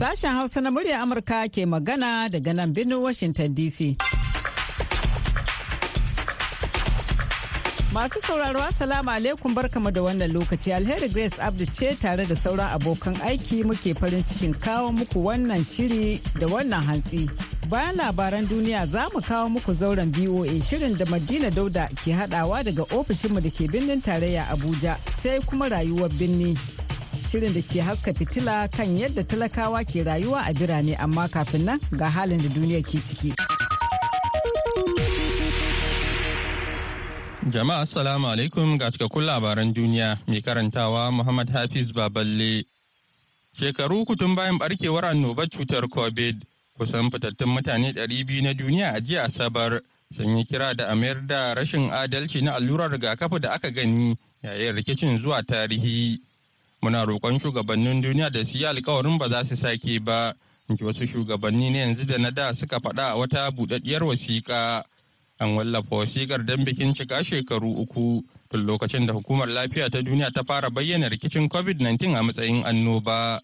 Sashen Hausa na murya Amurka ke magana daga nan birnin Washington DC. Masu sauraro Assalamu alaikum barkamu da wannan lokaci alheri Grace Abdu ce tare da sauran abokan aiki muke farin cikin kawo muku wannan shiri da wannan hantsi. Bayan labaran duniya za mu kawo muku zauren BOA shirin da Madina Dauda ke hadawa daga ofishinmu da ke birnin tarayya Abuja sai kuma rayuwar birni. Shirin da ke haska fitila kan yadda talakawa ke rayuwa a birane amma kafin nan ga halin da duniya ke ciki. Jama'a assalamu alaikum ga cikakkun labaran duniya mai karantawa Muhammad Hafiz Baballe. Shekaru kutun bayan barkewar annobar cutar COVID kusan fitattun mutane 200 na duniya a jiya Asabar sun yi kira da a mayar da rashin adalci na allurar rigakafi da aka gani yayin rikicin zuwa tarihi. Muna roƙon shugabannin duniya da su yi alkawarin ba za su sake ba, in wasu shugabanni na yanzu da na da suka faɗa a wata buɗaɗɗiyar wasiƙa. an wallafa wasikar don bikin cika shekaru uku tun lokacin da hukumar lafiya ta duniya ta fara bayyana rikicin covid-19 a matsayin annoba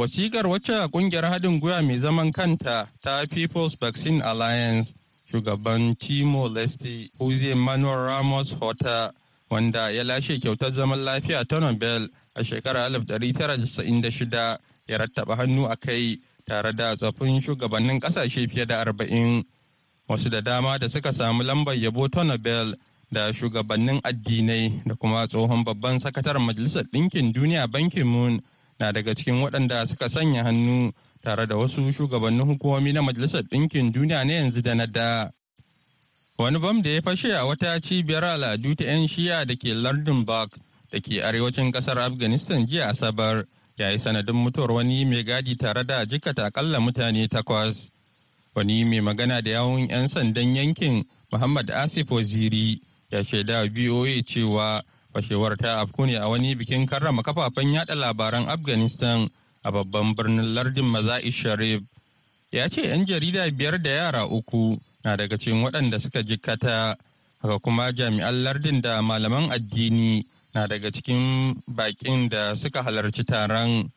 wasikar wacce ƙungiyar haɗin gwiwa mai zaman kanta ta people's vaccine alliance shugaban timo leste jose manuel ramos horta wanda ya lashe kyautar zaman lafiya ta nobel a shekarar 1996 ya rattaba hannu a kai tare da tsafin shugabannin ƙasashe fiye da arba'in. wasu da dama da suka samu lambar yabo ta Nobel da shugabannin addinai da kuma tsohon babban sakataren Majalisar Ɗinkin Duniya Bankin Moon na daga cikin waɗanda suka sanya hannu tare da wasu shugabannin hukumomi na Majalisar Ɗinkin Duniya na yanzu da na da. Wani bam da ya fashe a wata cibiyar al'adu ta 'yan shiya da ke lardin Bak da ke arewacin ƙasar Afghanistan jiya Asabar ya yi sanadin mutuwar wani mai gadi tare da jikata akalla mutane takwas. wani mai magana da yawun 'yan sandan yankin muhammad asif waziri ya shaida BOA cewa fashewar ta afku ne a wani bikin karrama kafafen yada labaran afghanistan a babban birnin lardin maza'i sharif. Ya ce 'yan jarida biyar da yara uku na daga cikin waɗanda suka jikkata haka kuma jami'an lardin da malaman addini na daga cikin baƙin da suka halarci taron.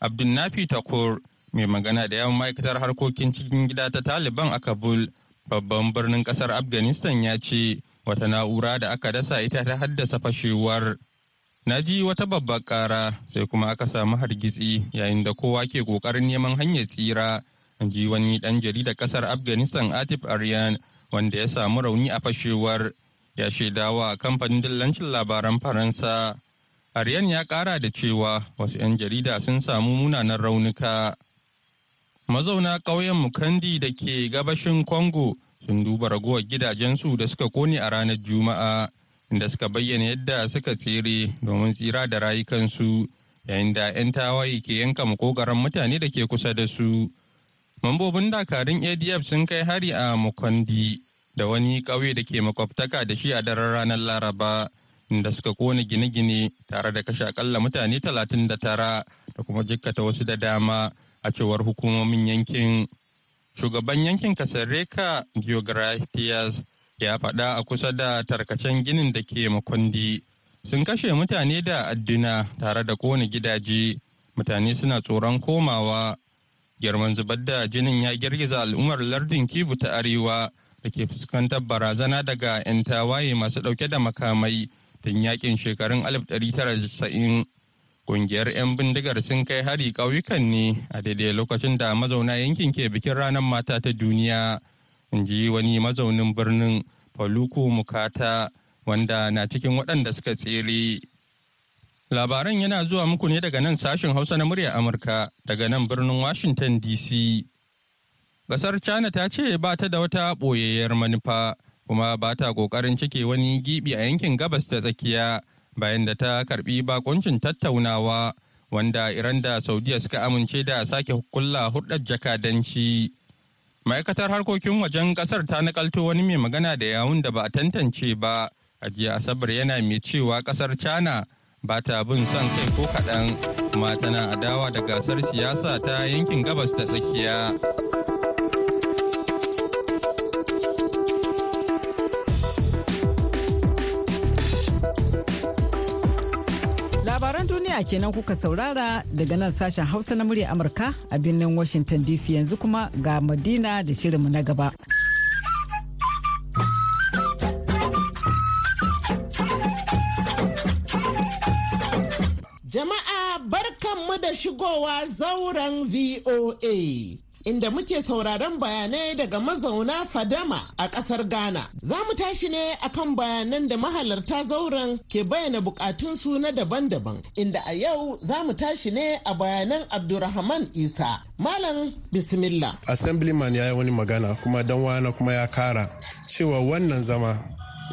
Abdulnafi takur mai magana da yawan ma'aikatar harkokin cikin gida ta taliban a kabul babban birnin ƙasar afghanistan ya ce wata na'ura da aka dasa ita ta haddasa fashewar. Na ji wata babbar kara sai kuma aka samu hargitsi yayin da kowa ke ƙoƙarin neman hanyar tsira in ji wani dan jarida ƙasar afghanistan atif aryan wanda ya samu rauni a fashewar ya shaidawa kamfanin dillancin labaran faransa. Aryan ya kara da cewa wasu 'yan jarida sun samu munanan raunuka. Mazauna ƙauyen mukandi da ke gabashin congo sun duba ragowar gidajensu da suka ƙone a ranar juma'a inda suka bayyana yadda suka tsere domin tsira da rayukansu yayin da 'yan tawaye ke yanka makogaran mutane da ke kusa da su. Mambobin dakarun adf sun kai hari a mukandi da wani ƙauye da ke makwabtaka da shi a daren ranar laraba inda suka ƙone gine-gine tare da kashe akalla mutane 39 da kuma jikkata wasu da dama a cewar hukumomin yankin. Shugaban yankin kasareka geographias ya faɗa a kusa da tarkacen ginin da ke makondi sun kashe mutane da adduna tare da ƙone gidaje. Mutane suna tsoron komawa. Girman zubar da jinin ya girgiza al'ummar lardin kibu ta arewa da ke fuskantar barazana daga 'yan tawaye masu ɗauke da makamai tun yaƙin shekarun 1990 Ƙungiyar 'yan bindigar sun kai hari ƙauyukan ne a daidai lokacin da mazauna yankin ke bikin ranar mata ta duniya. In ji wani mazaunin birnin Faluku Mukata wanda na cikin waɗanda suka tsere. Labaran yana zuwa muku ne daga nan sashen Hausa na murya Amurka daga nan birnin Washington DC. Ƙasar China ta ce ba ta da wata ɓoyayyar manufa kuma ba ta ƙoƙarin cike wani gibi a yankin gabas ta tsakiya. Bayan da ta karɓi bakuncin tattaunawa wanda Iran da Saudiya suka amince da sake kulla hudar jakadanci. Ma'aikatar harkokin wajen ƙasar ta nakalto wani mai magana da yawun da ba a tantance ba a jiya Asabar yana mai cewa ƙasar China ba ta bin son kai ko kaɗan kuma tana adawa da gasar siyasa ta yankin gabas ta tsakiya. Kenan kuka saurara daga nan sashen Hausa na murya Amurka a birnin Washington DC yanzu kuma ga Madina da shirinmu na gaba. Jama'a barkanmu da shigowa zauren VOA. Inda muke sauraron bayanai daga mazauna Fadama a ƙasar Ghana. Za mu tashi ne akan bayanan da mahalarta zauren ke bayyana bukatunsu na daban-daban. Inda a yau za mu tashi ne a bayanan Abdurrahman Isa. Malam Bismillah. Assemblyman ya yi wani magana kuma dan wana kuma ya kara cewa wannan zama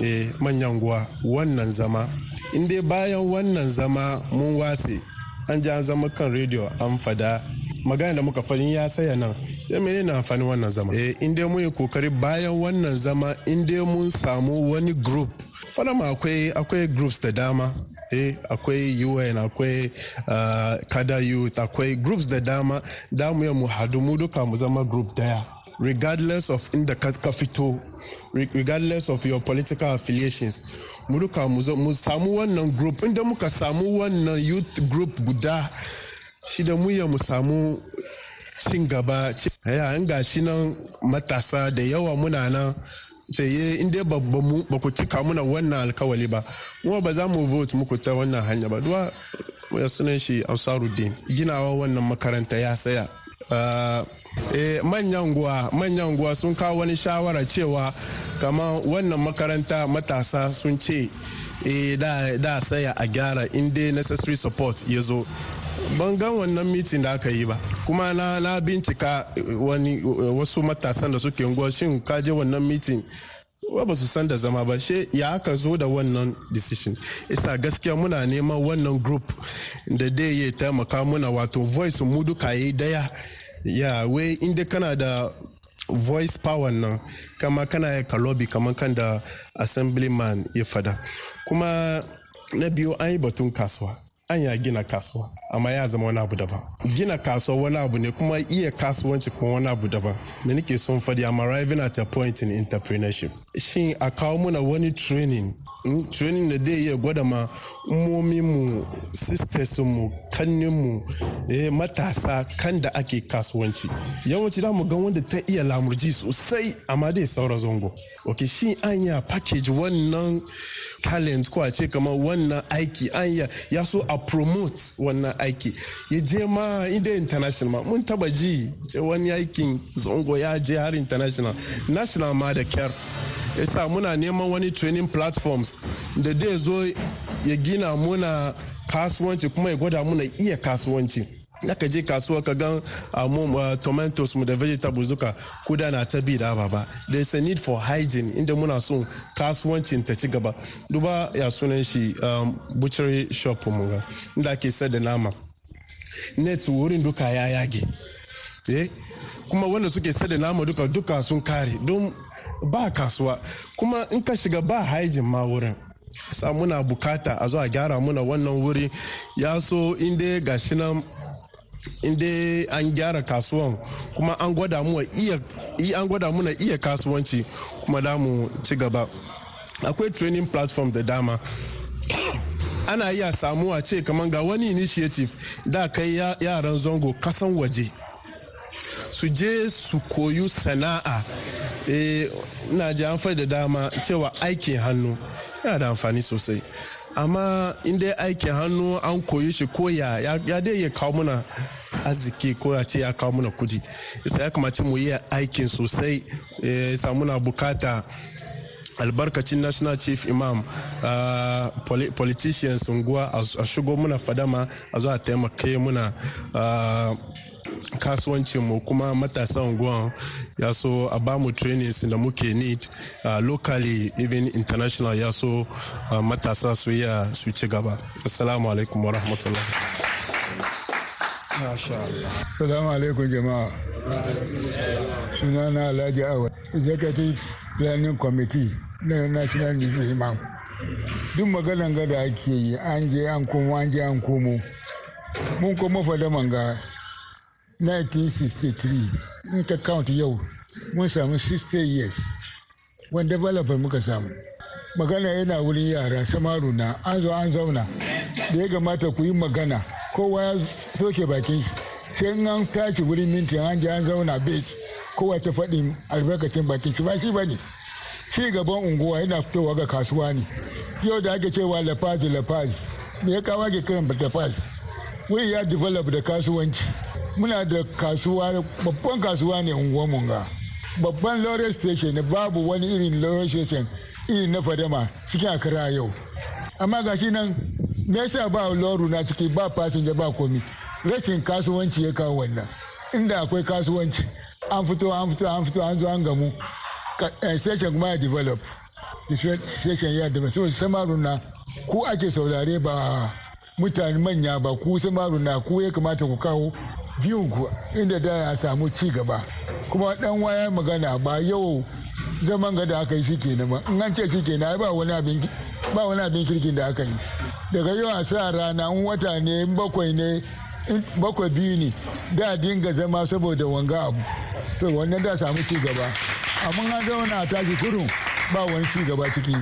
e, manyan guwa wannan zama in dai bayan wannan zama mun wase an ji an zama kan rediyo an fada magana da muka faɗin ya saya nan ya mene na amfani wannan zama eh in dai mun yi ƙoƙari bayan wannan zama in dai mun samu wani group fadama akwai akwai groups da dama. Eh akwai UN akwai uh, kada youth akwai groups da dama. Da mu mu hadu mu duka mu zama group ɗaya. Regardless of inda ka fito regardless of your political affiliations mu duka mu samu wannan group. Inda muka samu wannan youth group guda shi da mu mu samu cin gaba. Ya in gashi nan matasa da yawa muna nan ce in dai ba ku cika muna wannan alkawali ba kuma ba za mu vote muku ta wannan hanya ba. Duwa ya sunan shi ansaruddin ginawa wannan makaranta ya saya. Uh, eh, manyan guwa manyan guwa sun kawo wani shawara cewa kama wannan makaranta matasa sun ce eh, da, saya a gyara inda necessary support ya zo. Ban gan wannan mitin da aka yi ba. Kuma na, na bincika wani wasu matasan da suke nguwa shin kaje wannan mitin ba su san da zama ba. She ya aka zo da wannan decision? Isa gaskiya muna neman wannan group da dai ya taimaka muna wato voice mu duka yi ɗaya. Ya wai inda kana da voice power nan kama kana ya kalobi kamar kan da assemblyman ya fada. Kuma na biyu an yi batun kasuwa. An ya gina kasuwa amma ya zama wani abu daban. Gina kasuwa wani abu ne kuma iya kasuwanci kuma wani abu daban. Da nake son faɗi I'm arriving at a point in entrepreneurship. Shin a kawo muna wani training training da dai iya gwada ma mu sisters mu kannin mu eh, matasa kan da ake kasuwanci. Yawanci da mu ga wanda ta iya lamurji sosai amma dai saura zongo ok shi an ya package wannan talent ko a ce kamar wannan aiki an ya so a promote wannan aiki. Ya je ma inda international ma mun taba ji wani aikin zongo ya je har international. National ma da kyar. Yasa muna neman wani training platforms da dai zo ya gina muna kasuwanci kuma ya gwada muna iya kasuwanci. Ka je kasuwa ka gan uh, tomatoes mu da vegetables duka kuda na ta bi da ba there is a need for hygiene inda muna son kasuwancin ta ci gaba. Duba ya sunan shi um, butchery shop mu ga inda ake sayar da nama. Net wurin duka ya yage. Eh? Kuma wanda suke sayar da nama duka duka sun kare don ba kasuwa. Kuma in ka shiga ba hygiene ma wurin. Sa muna buƙata a zo a gyara muna wannan wuri. Ya so inda gashi nan inda an gyara kasuwan kuma an gwada muna iya kasuwanci kuma da mu ci gaba. Akwai training platform da dama. Ana iya samuwa ce kamar ga wani initiative da kai yaran zango kasan waje. Su je su koyu sana'a. Ina ji an da dama cewa aikin hannu yana da amfani sosai. Amma inda aikin hannu an koyi shi koya ya dai ya kawo muna arziki ko ya ce ya kawo muna kuɗi. Isa ya kamace mu yi aikin sosai isa muna buƙata. Albarkacin national chief imam uh, politicians unguwa a shigo muna fadama a zuwa taimaka muna uh, kasuwancinmu kuma matasan unguwan ya so a ba mu trainings da muke need uh, locally even international ya so uh, matasa su iya su ci gaba assalamu alaikum wa rahmatullah Salamu alaikum jama'a. Sunana Alhaji Awad, Executive Planning Committee na National News Imam. Duk maganan gada ake yi an je an komo an je an komo. Mun kuma fada manga 1963 in ka count yau mun samu 60 years. Wani developer muka samu. Magana yana wurin yara samaru na an zo an zauna. Da ya kamata ku yi magana kowa ya soke bakin shi. Sai in an tashi wurin minti an je an zauna base kowa ta faɗin albarkacin bakin shi. Ba shi ba ne. Ci gaban unguwa yana fitowa ga kasuwa ne. Yau da ake cewa lafaz lafaz me ya kawo ake kiran lafaz wuri ya develop da kasuwanci. Muna da kasuwa babban kasuwa ne unguwar munga babban lorry station ne babu wani irin lorry station irin na fadama cikin akara yau. Amma ga shi nan me yasa ba loru na ciki ba fasinja ba komi? Rashin kasuwanci ya kawo wannan. Inda akwai kasuwanci an fito an fito an fito an zo an gamu. Station kuma ya develop. Station ya develop. So samaru na ku ake saurare ba mutane manya ba ku samaru na ku ya kamata ku kawo ku inda da ya samu ci gaba kuma dan waya magana ba yau zaman ga da aka yi shi kenan ba. In an ce shi kenan ba wani abin ba wani abin kirkin da aka yi. Daga yau a sa rana in wata ne in bakwai ne bakwai biyu ne da dinga zama saboda wanga abu. To wannan da samu ci gaba amma an zauna tashi kurun ba wani ci gaba ciki.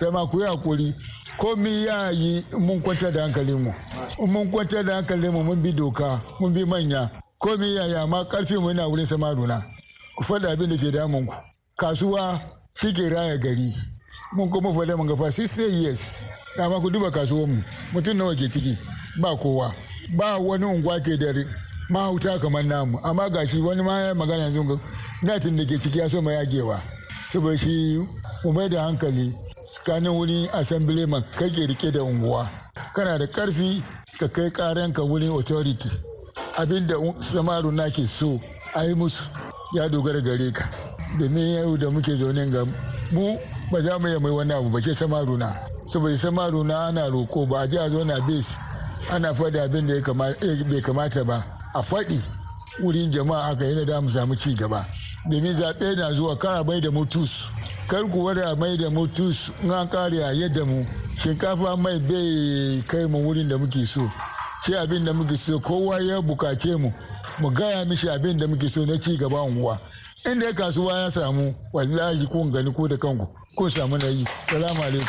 Sai ma ku yi haƙuri. Komi ya yi mun kwanta da hankalinmu. Mun kwanta da hankalinmu mun bi doka mun bi manya. Komi ya yi amma ƙarfi mu yana wurin samaruna ku faɗa abin da ke damun ku. Kasuwa shi ke raya gari. Mun kuma faɗa mun gafa 60 years. Dama ku duba kasuwanmu. Mutum nawa ke ciki? Ba kowa. Ba wani unguwa ke da mahauta kamar namu. Amma gashi wani ma ya magana yanzu natin da ke ciki ya so ma yagewa. Saboda shi mu mai da hankali. Tsakanin wurin assemblyman kai ke riƙe da unguwa. Kana da ƙarfi ka kai karanka wurin authority. Abinda samaru na ke so a yi musu ya dogara gare ka. Domin yau da muke zaune ga mu ba za mu mai wani abu ba ke samaru na. Saboda samaru na ana roko ba a ji a zo na base ana faɗi abin da bai kamata ba. A faɗi wurin jama'a aka yi da mu samu ci gaba. Domin zaɓe na zuwa kara mai da mutus kar ku wada mai da mutus in an kare a yadda mu. Shinkafa mai bai kai mu wurin da muke so. Shi abin da muke so kowa ya bukace mu. Mu gaya mishi abin da muke so na ci gaba unguwa. Inda ya kasuwa ya samu wallahi kun gani ko da kanku ko samu na yi. Salamu alaikum.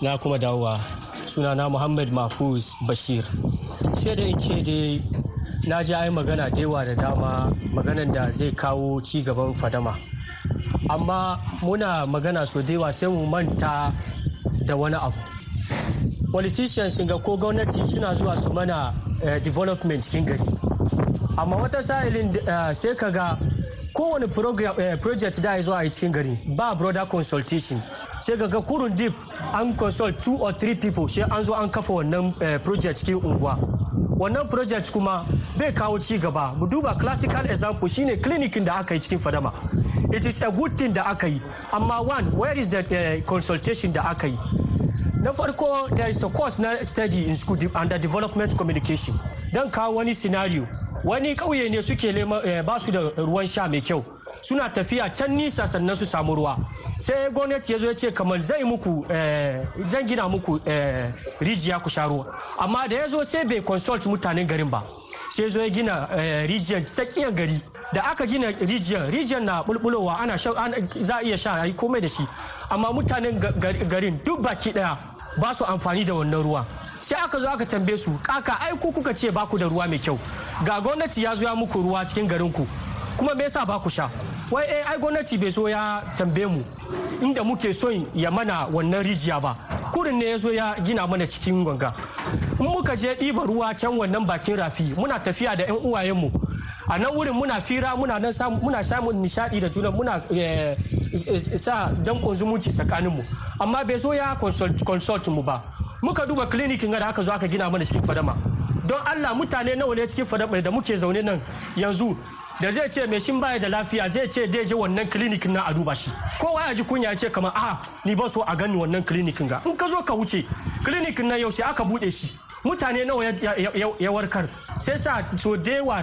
Na kuma dawowa. Sunana muhammad mahfuz bashir. Sai da ce dai na ji ai magana da yawa da dama maganan da zai kawo ci gaban fadama. Amma muna magana so da yawa sai mu manta da wani abu. Politicians ga ko gwamnati suna zuwa su mana development cikin gari. Amma wata sa'ilin sai ka ga kowane project da ya zo a yi cikin gari ba brother consultation. Sai ga kurun deep an consult two or three people sai an zo an kafa wannan project cikin unguwa. Wannan project kuma bai kawo ci gaba. Mu duba classical example shine clinicin da aka yi cikin fadama. It is a good thing da aka yi. Amma one where is the uh, consultation da aka yi? Na farko there is a course na study in school under development communication. Don kawo wani scenario. Wani kauye ne suke ba su da ruwan sha mai kyau. Suna tafiya can nisa sannan su samu ruwa. Sai gwamnati ya zo ya ce kamar zai muku zan gina muku rijiya ku sha ruwa. Amma da ya zo sai bai consult mutanen garin ba. Sai zo ya gina rijiyar tsakiyar gari. Da aka gina rijiyar rijiyar na bulbulowa ana za a iya sha a yi komai da shi. Amma mutanen garin duk baki ɗaya ba su amfani da wannan ruwa. Sai aka zo aka tambaye su kaka ai ku kuka ce ba ku da ruwa mai kyau. Ga gwamnati ya zo ya muku ruwa cikin garin ku kuma me yasa ba ku sha? Wai eh ai gwamnati bai so ya tambaye mu inda muke son ya mana wannan rijiya ba. Kurin ne ya zo ya gina mana cikin ganga in muka je ɗiba ruwa can wannan bakin rafi muna tafiya da 'yan uwayenmu. A nan wurin muna fira muna nan muna samun nishadi da juna muna sa dankon zumunci tsakaninmu. Amma bai so ya consult mu ba. Muka duba klinikin da aka zo aka gina mana cikin fadama. Don allah mutane nawa ne cikin fadama da muke zaune nan yanzu? Da zai ce mai shin baya da lafiya zai ce dai je wannan klinikin na a duba shi. Kowa ya ji kunya ya ce kamar a ni ba so a gani wannan klinikin ga. In ka zo ka wuce klinikin nan yaushe aka buɗe shi. Mutane nawa ya warkar? Sai sa so dewa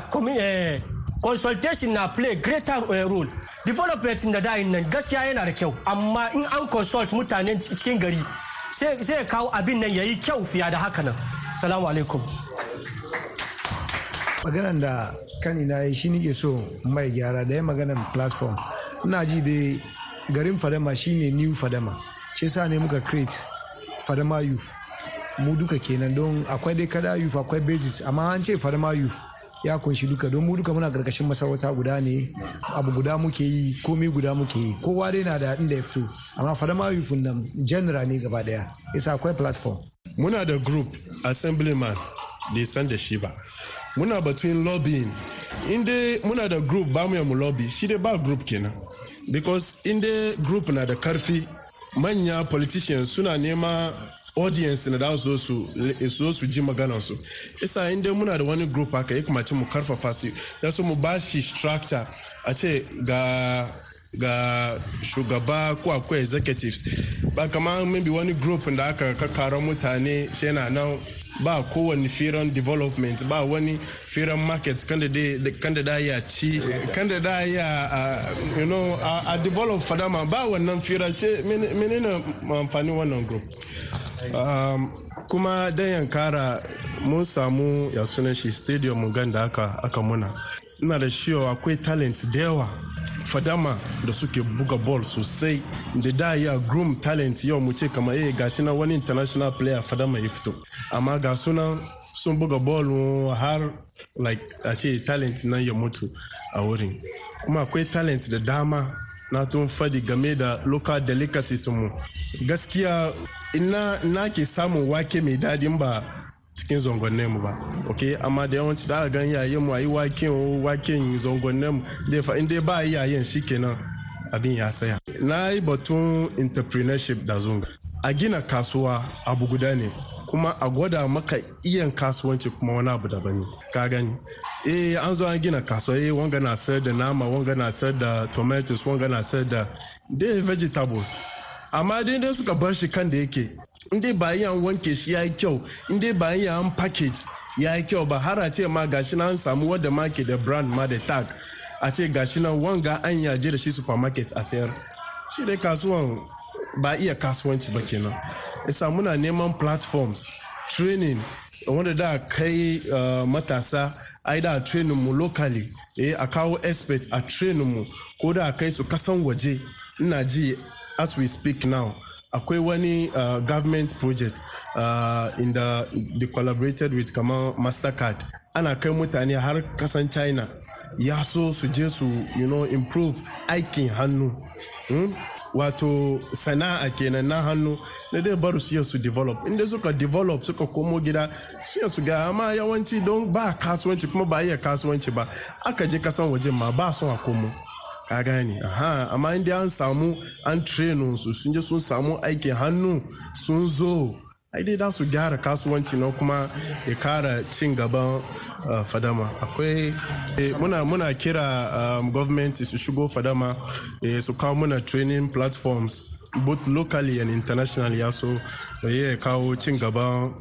consultation na play greater role. Development da dayin nan gaskiya yana da kyau. Amma in an consult mutanen cikin gari sai kawo abin nan yayi kyau fiye da haka nan. Salamu alaikum. Da kani na yi shi nike so mai gyara da ya maganan platform. Ina ji dai garin fadama shine new fadama. Shi sa ne muka create fadama youth. Mu duka kenan don akwai dai kada youth akwai basis amma an ce fadama youth ya ƙunshi duka. Don mu duka muna ƙarƙashin masarauta guda ne abu guda muke yi komai guda muke yi. Kowa dai na da inda ya fito amma fadama youth nan general ne gaba ɗaya isa akwai platform. Muna da group assemblyman bai da shi ba. Muna batun lobbying. Inda muna da group ba mu mu lobby. Shi dai ba group kenan. Because inda group na da ƙarfi. Manya politicians suna nema audience na da su su su ji maganar su. Isa inda muna da wani group haka ya kuma mu ƙarfafa su. Da su mu ba shi structure. A ce ga ga shugaba ko akwai executives. Ba kamar maybe wani group da aka kakara mutane shi yana nan. Ba kowane firan development ba wani firan market kan da ya ci kan da ya you know a develop fadama ba wannan firan shi menene amfani wannan group? Um, kuma dan yankara mun samu ya sunan shi stadium gan da aka, aka muna. Ina da shiwa akwai talent da yawa. Fadama da suke buga ball sosai. Da da ya groom talent yau mu ce kamar eh gashi na wani international player fadama ya fito. Amma ga sunan sun buga ball har like a ce talent nan ya mutu a wurin. Kuma akwai talent da dama na tun faɗi game da local delicacies mu. Gaskiya ina na ke samun wake mai daɗin ba cikin zongonne mu ba. Ok amma da yawanci da aka gan yayin mu ayi waken waken zongonne mu da fa inda ba yayin shikenan abin ya saya na yi batun entrepreneurship da zunga a gina kasuwa abu guda ne kuma a gwada maka iyan kasuwanci kuma wani abu daban ne. Ka gani? Eh an zo an gina kasuwa eh wanga na sayar da nama wanga na sayar da tomatoes wanga na sayar da dai vegetables. Amma dai dai suka bar shi kan da yake inda ba yi an wanke shi ya yi kyau inda ba yi an package ya yi ba har a ma gashi na an samu wadda ma brand ma da tag. A ce gashi nan wanga an yaje da shi supermarket a sayar shi dai kasuwan ba iya kasuwanci ba kenan isa muna neman platforms training. Wanda da kai uh, matasa ai training mu locally. Eh a kawo expert a training mu. Ko da kai su kasan waje. Ina ji as we speak now. Akwai wani uh, government project uh, the they collaborated with kamar mastercard. Ana kai mutane har kasan china. Ya so su je su you know improve aikin hannu. Hmm? wato sana'a kenan na hannu. Na dai baru su su develop. Inda suka develop suka komo gida su su ga amma yawanci don ba kasuwanci kuma ba iya kasuwanci ba. Aka je kasan wajen ma ba son a komo. Ka gane. Aha amma inda an samu an train su sun je sun samu aikin hannu sun zo ai dai da su gyara kasuwanci na kuma ya kara cin gaban fadama. Akwai eh, muna muna kira um, government su shigo fadama eh, su kawo muna training platforms both locally and internationally ya so ya kawo cin gaban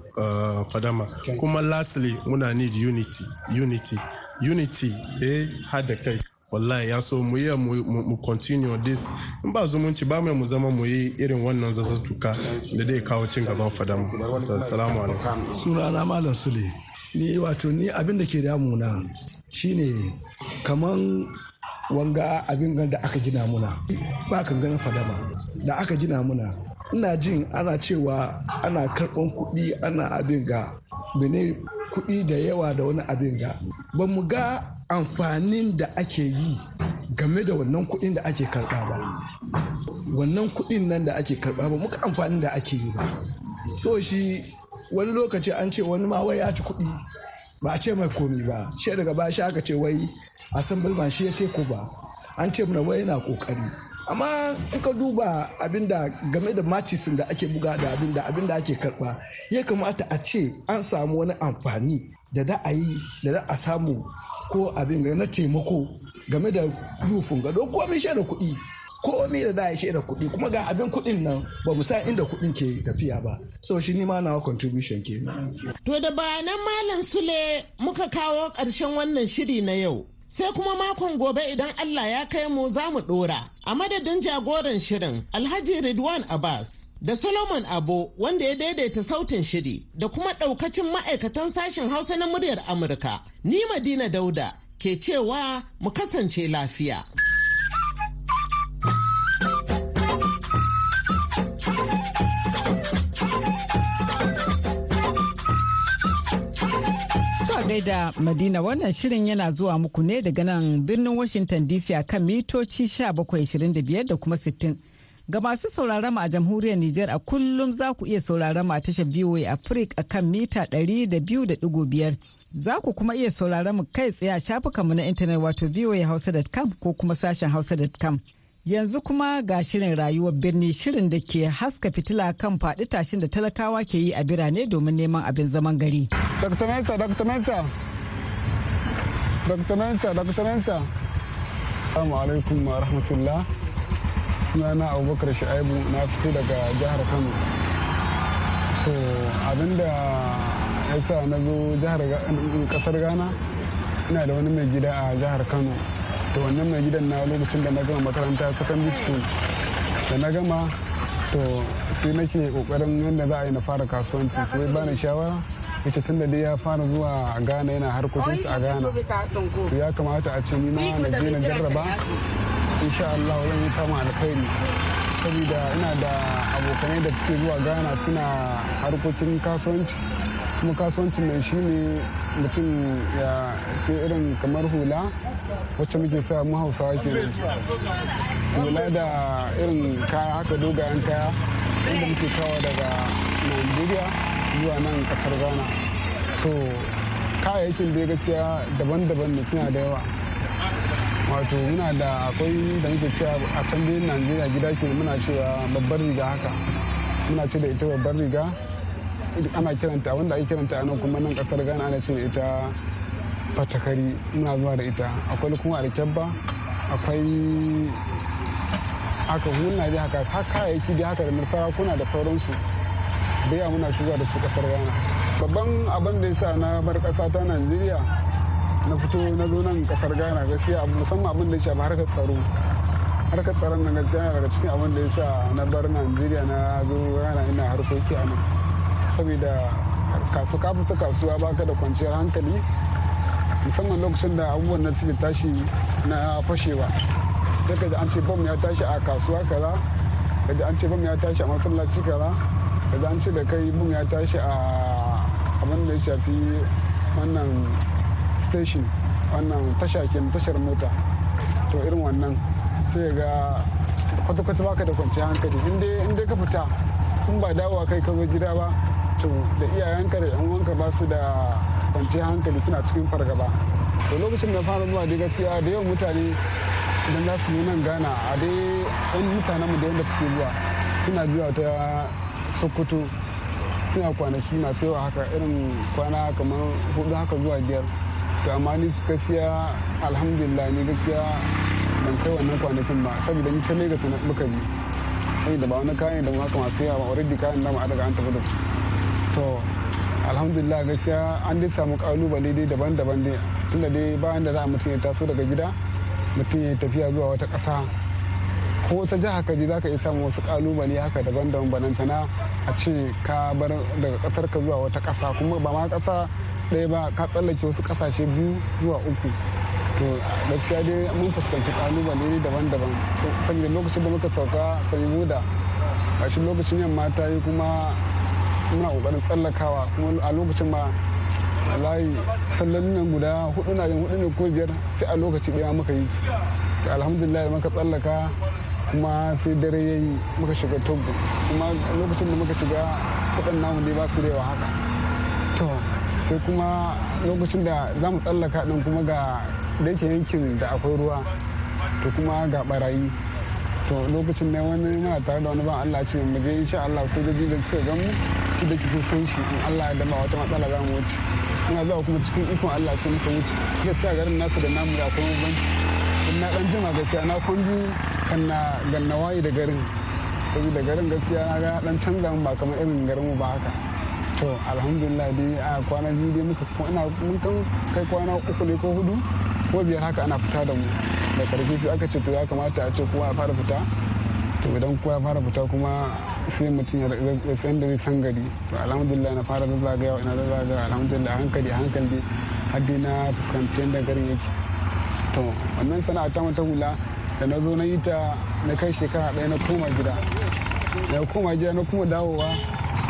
fadama. Kuma lastly muna need unity unity unity eh hada kai. Wallahi ya so mu yi mu continue this. In ba zumunci ba mai mu zama mu yi irin wannan zazzatuka da dai kawo cin gaban fadamu. Salamu alaikum. Sunana malam sule. Ni wato ni abin da ke damuna shine kaman wanga abin da aka gina muna. Ba kan ganin fadama da aka gina muna. Ina jin ana cewa ana karɓan kuɗi ana abin ga. Kuɗi da yawa da wani abin ga. Ba mu ga amfanin da ake yi game da wannan kuɗin da ake karɓa ba. Wannan kuɗin nan da ake karɓa ba muka amfanin da ake yi ba. So shi wani lokaci an ce wani ma wai ya ci kuɗi ba a ce mai komi ba. Shi daga baya shi aka ce wai assemblyman shi ya teko ba. An ce mana wai yana ƙoƙari amma in ka duba abin da game da macisin da ake buga da abin da abin da ake karɓa ya kamata a ce an samu wani amfani da da a yi da da a samu ko abin na taimako game da yufin gado komai shi da kuɗi komai da da ya shi da kuɗi kuma ga abin kuɗin nan ba mu san inda kuɗin ke tafiya ba so shi ni ma nawa contribution ke to da bayanan malam sule muka kawo ƙarshen wannan shiri na yau sai kuma makon gobe idan Allah ya kai mu za mu ɗora. A madadin jagoran shirin Alhaji Ridwan Abbas da Solomon Abo wanda ya daidaita sautin shiri da kuma ɗaukacin ma'aikatan sashen Hausa na muryar Amurka. Ni Madina Dauda ke cewa mu kasance lafiya. Gaida Madina wannan shirin yana zuwa muku ne daga nan birnin Washington DC a kan mitoci 1725 da kuma 60. Ga masu sauraron mu a jamhuriyar Nijar a kullum za ku iya sauraron mu a tashar VOA Africa a kan mita 200.5. Za ku kuma iya sauraron mu kai tsaye a shafukanmu na intanet wato voahausa.com ko kuma sashen hausa.com. Yanzu kuma ga shirin rayuwar birni shirin da ke haska fitila kan faɗi tashin da talakawa ke yi a birane domin neman abin zaman gari. Dr. Mensa, Dr. Mensa. Dr. Mensa, Dr. Mensa. Assalamu alaikum wa rahmatullah. Sunana Abubakar Shu'aibu na fito daga jihar Kano. So abin da ya sa na zo jihar ƙasar Ghana ina da wani mai gida a jihar Kano. To wannan mai gidan na lokacin da na gama makaranta secondary school da na gama to sai nake ƙoƙarin yadda za a yi na fara kasuwanci. Sai bani shawara ita tun da dai ya fara zuwa a ghana yana harkokinsa a ghana ya kamata a ce ni ma na je na jarraba. Insha Allah zan yi kama alkhairi. Saboda ina da abokanai da suke zuwa ghana suna harkokin kasuwanci. Kuma kasuwancin nan shine mutum ya sai irin kamar hula wacce muke sa mu hausawa ke hula da irin kaya haka dogayen kaya wanda muke kawo daga nigeria zuwa nan ƙasar ghana. So kayayyakin da gaskiya daban-daban ne suna da yawa. Wato muna da akwai da muke cewa a can dai najeriya gida ke muna cewa babbar riga haka. Muna ce da ita babbar riga. Ana kiranta wanda ake kiranta a nan kuma nan ƙasar ghana ana da ita fatakari. Muna zuwa da ita. Akwai kuma alkyabba akwai haka hulna dai haka har kayayyaki dai haka da sarakuna da sauransu. Da yawa muna shiga da su ƙasar ghana. Babban abin da ya sa na bar kasa ta najeriya na fito na zo nan ƙasar ghana gaskiya musamman abin da ya shafi harkar tsaro. Harkar tsaron nan gaskiya daga cikin abin da ya sa na bar najeriya na zo ghana ina harkoki a nan. Saboda kasu ka fita kasuwa baka da kwanciyar hankali musamman lokacin da abubuwan nan suke tashi na fashewa. Daga da an ce bom ya tashi a kasuwa kaza da an ce bom ya tashi a masallaci kaza da an ce da kai bom ya tashi a abin da ya shafi wannan station wannan tasha ke tashar mota. To irin wannan sai ga kwata-kwata baka da kwanciyar hankali. In dai ka fita in ba dawowa kai ka zo gida ba to da iyayenka da yan uwanka ba su da kwanciyar hankali suna cikin fargaba. To lokacin da fara zuwa dai gaskiya da yawan mutane idan za su nan gana a dai yan mutanenmu da yadda suke zuwa suna zuwa ta sokoto suna kwanaki masu yawa haka irin kwana kamar huɗu haka zuwa biyar. To amma ni gaskiya alhamdulillah ni gaskiya ban kai wannan kwanakin ba saboda ni ta lagos na muka bi. Saboda ba wani kayan da mu haka masu yawa already kayan da mu daga an tafi da su. To alhamdulillah gaskiya an dai samu ƙalubale dai daban-daban dai. Tunda dai bayan da za a mutum ya taso daga gida mutum ya tafiya zuwa wata ƙasa. Ko wata jiha ka je za ka iya samun wasu ƙalubale haka daban-daban. Banantana a ce ka bar daga ƙasar ka zuwa wata ƙasa kuma ba ma ƙasa ɗaya ba ka tsallake wasu ƙasashe biyu zuwa uku. To gaskiya dai mun fuskanci ƙalubale ne daban-daban. Saboda lokacin da muka sauka sai muda a shi lokacin yamma ta yi kuma muna ƙoƙarin tsallakawa kuma a lokacin ma layi sallolin nan guda huɗu na yin huɗu ne ko biyar sai a lokaci ɗaya muka yi. Alhamdulillah da muka tsallaka kuma sai dare ya yi muka shiga togo. Kuma lokacin da muka shiga kuɗin namu dai ba su da haka. To sai kuma lokacin da za mu tsallaka din kuma ga da yake yankin da akwai ruwa to kuma ga barayi to lokacin da wani muna tare da wani ban Allah ce mu je insha Allah sai da sai gan mu shi da kike san shi. In Allah ya dama wata matsala za mu wuce. Ina zuwa kuma cikin ikon Allah sai muka wuce. Gaskiya garin nasu da namu da akwai in na dan jima gaskiya na kwan kan na ganna waye da garin. Saboda garin gaskiya na ga dan canza ba kamar irin garin mu ba haka. To alhamdulillah dai a kwana biyu dai muka ina mun kan kai kwana uku ne ko huɗu. Ko biyar haka ana fita da mu. Da ƙarfi sai aka ce to ya kamata a ce kowa ya fara fita. To idan kowa ya fara fita kuma sai mutum ya san da zai san gari. To alhamdulillah na fara zazzagawa ina zazzagawa alhamdulillah hankali hankali har dai na fuskanci yadda garin yake. To wannan sana'a ta mata hula da na zo na yi ta na kai shekara ɗaya na koma gida. Na koma gida na kuma dawowa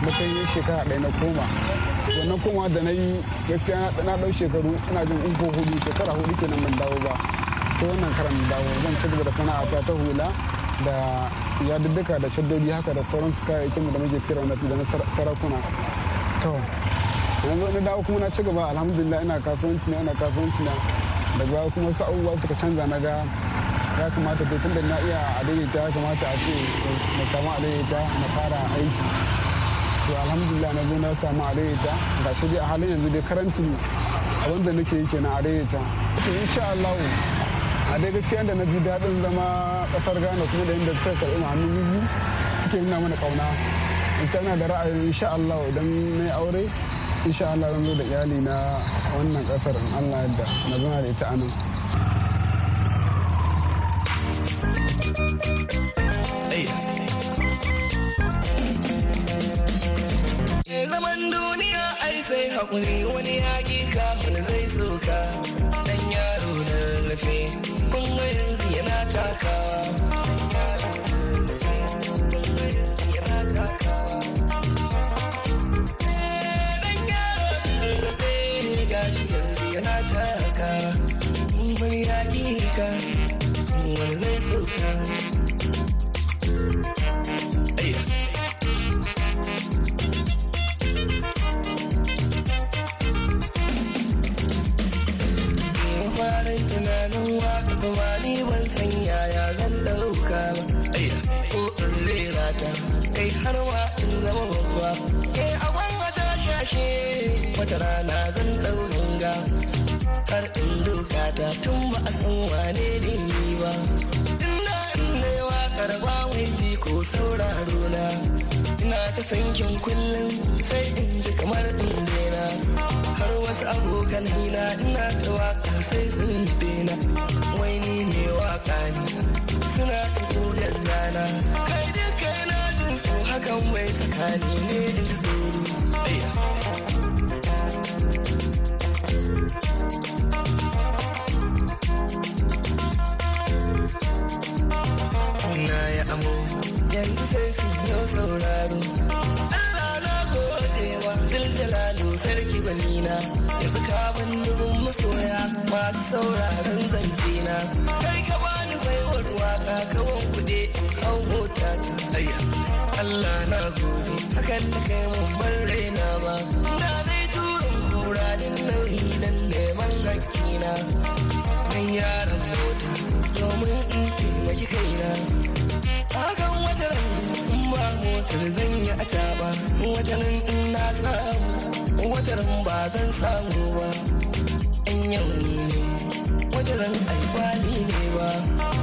na kai shekara ɗaya na koma. Wannan kuma da na yi gaskiya na ɗau shekaru ina jin uku huɗu shekara huɗu kenan ban dawo ba. Sai wannan karan dawo zan ci gaba da sana'ata ta hula da yadudduka da shaddodi haka da sauran su kayayyakin da muke sayarwa da na sarakuna. To yanzu na dawo kuma na ci gaba alhamdulillah ina kasuwanci na ina kasuwanci na. Da baya kuma wasu abubuwa suka canza na ga ya kamata to tun da na iya a daidaita ya kamata a ce na samu a daidaita na fara aiki. To alhamdulillah na zo na samu a daidaita ga shi dai a halin yanzu dai karanti abin nake yi kenan a daidaita to insha Allah a dai gaskiya da na ji daɗin zama ƙasar Ghana kuma da yadda suka karɓi hannu biyu suke nuna mana ƙauna. In tana da ra'ayin insha Allah idan na yi aure insha Allah zan zo da iyali na wannan ƙasar in Allah yadda na zama da ita a nan. Zaman duniya ai sai haƙuri wani yaƙi ka wani zai soka dan yaro da lafe kun ga yanzu yana takawa tsakani ne na ya amo yanzu sai su yi sauraro Allah na gode wa Ziljalalu sarki gwanina yanzu ka dubin masoya masu sauraron hakan da kai mun raina ba na dai turin kura da nauyi dan neman hakkina nan yaran mota domin in taimaki kaina hakan wata in ba motar zan yi a taɓa watanin in na samu wataran ba zan samu ba yau ne wataran aibani ne ba.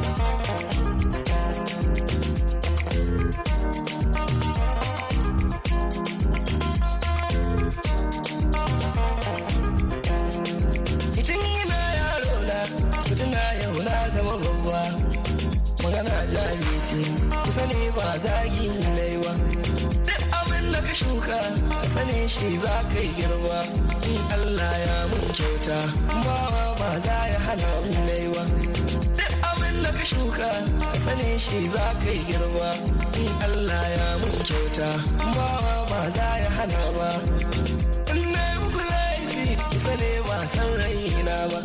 Shuka ka sane shi za ka yi girma. In Allah ya mun kyauta bawa ba za ya hana mun ba. Duk abin da ka shuka ka sane shi za ka yi girma. In Allah ya mun kyauta bawa ba za ya hana ba. In na yi muku laifi kusa ne ba san raina ba.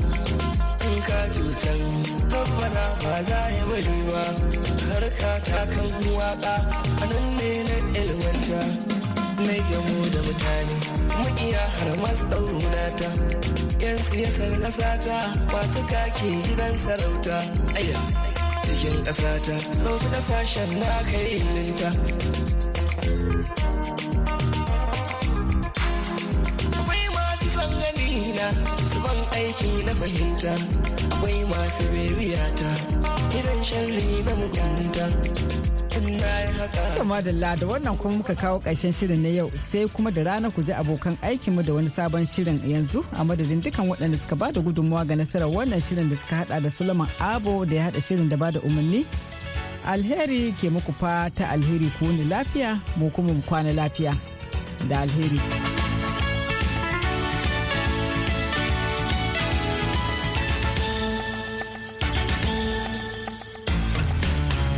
In ka cutar babbana ba za ya bari ba. Harka ta kan waƙa a nan ne na ilmanta. Siyasar ƙasata masu kake gidan sarauta. Aya cikin ƙasata wasu ƙasashen na kai linta. Akwai masu son gani na su ban aiki na fahimta. Akwai masu bebiyata idan sharri na mugunta. To madalla da wannan kuma muka kawo ƙarshen shirin na yau sai kuma da rana ku ji abokan aikinmu da wani sabon shirin yanzu a madadin dukan waɗanda suka ba da gudunmawa ga nasarar wannan shirin da suka hada da Suleiman Abo da ya hada shirin da ba da umarni. Alheri ke muku fata alheri ku ni lafiya mu kuma mu kwana lafiya da alheri.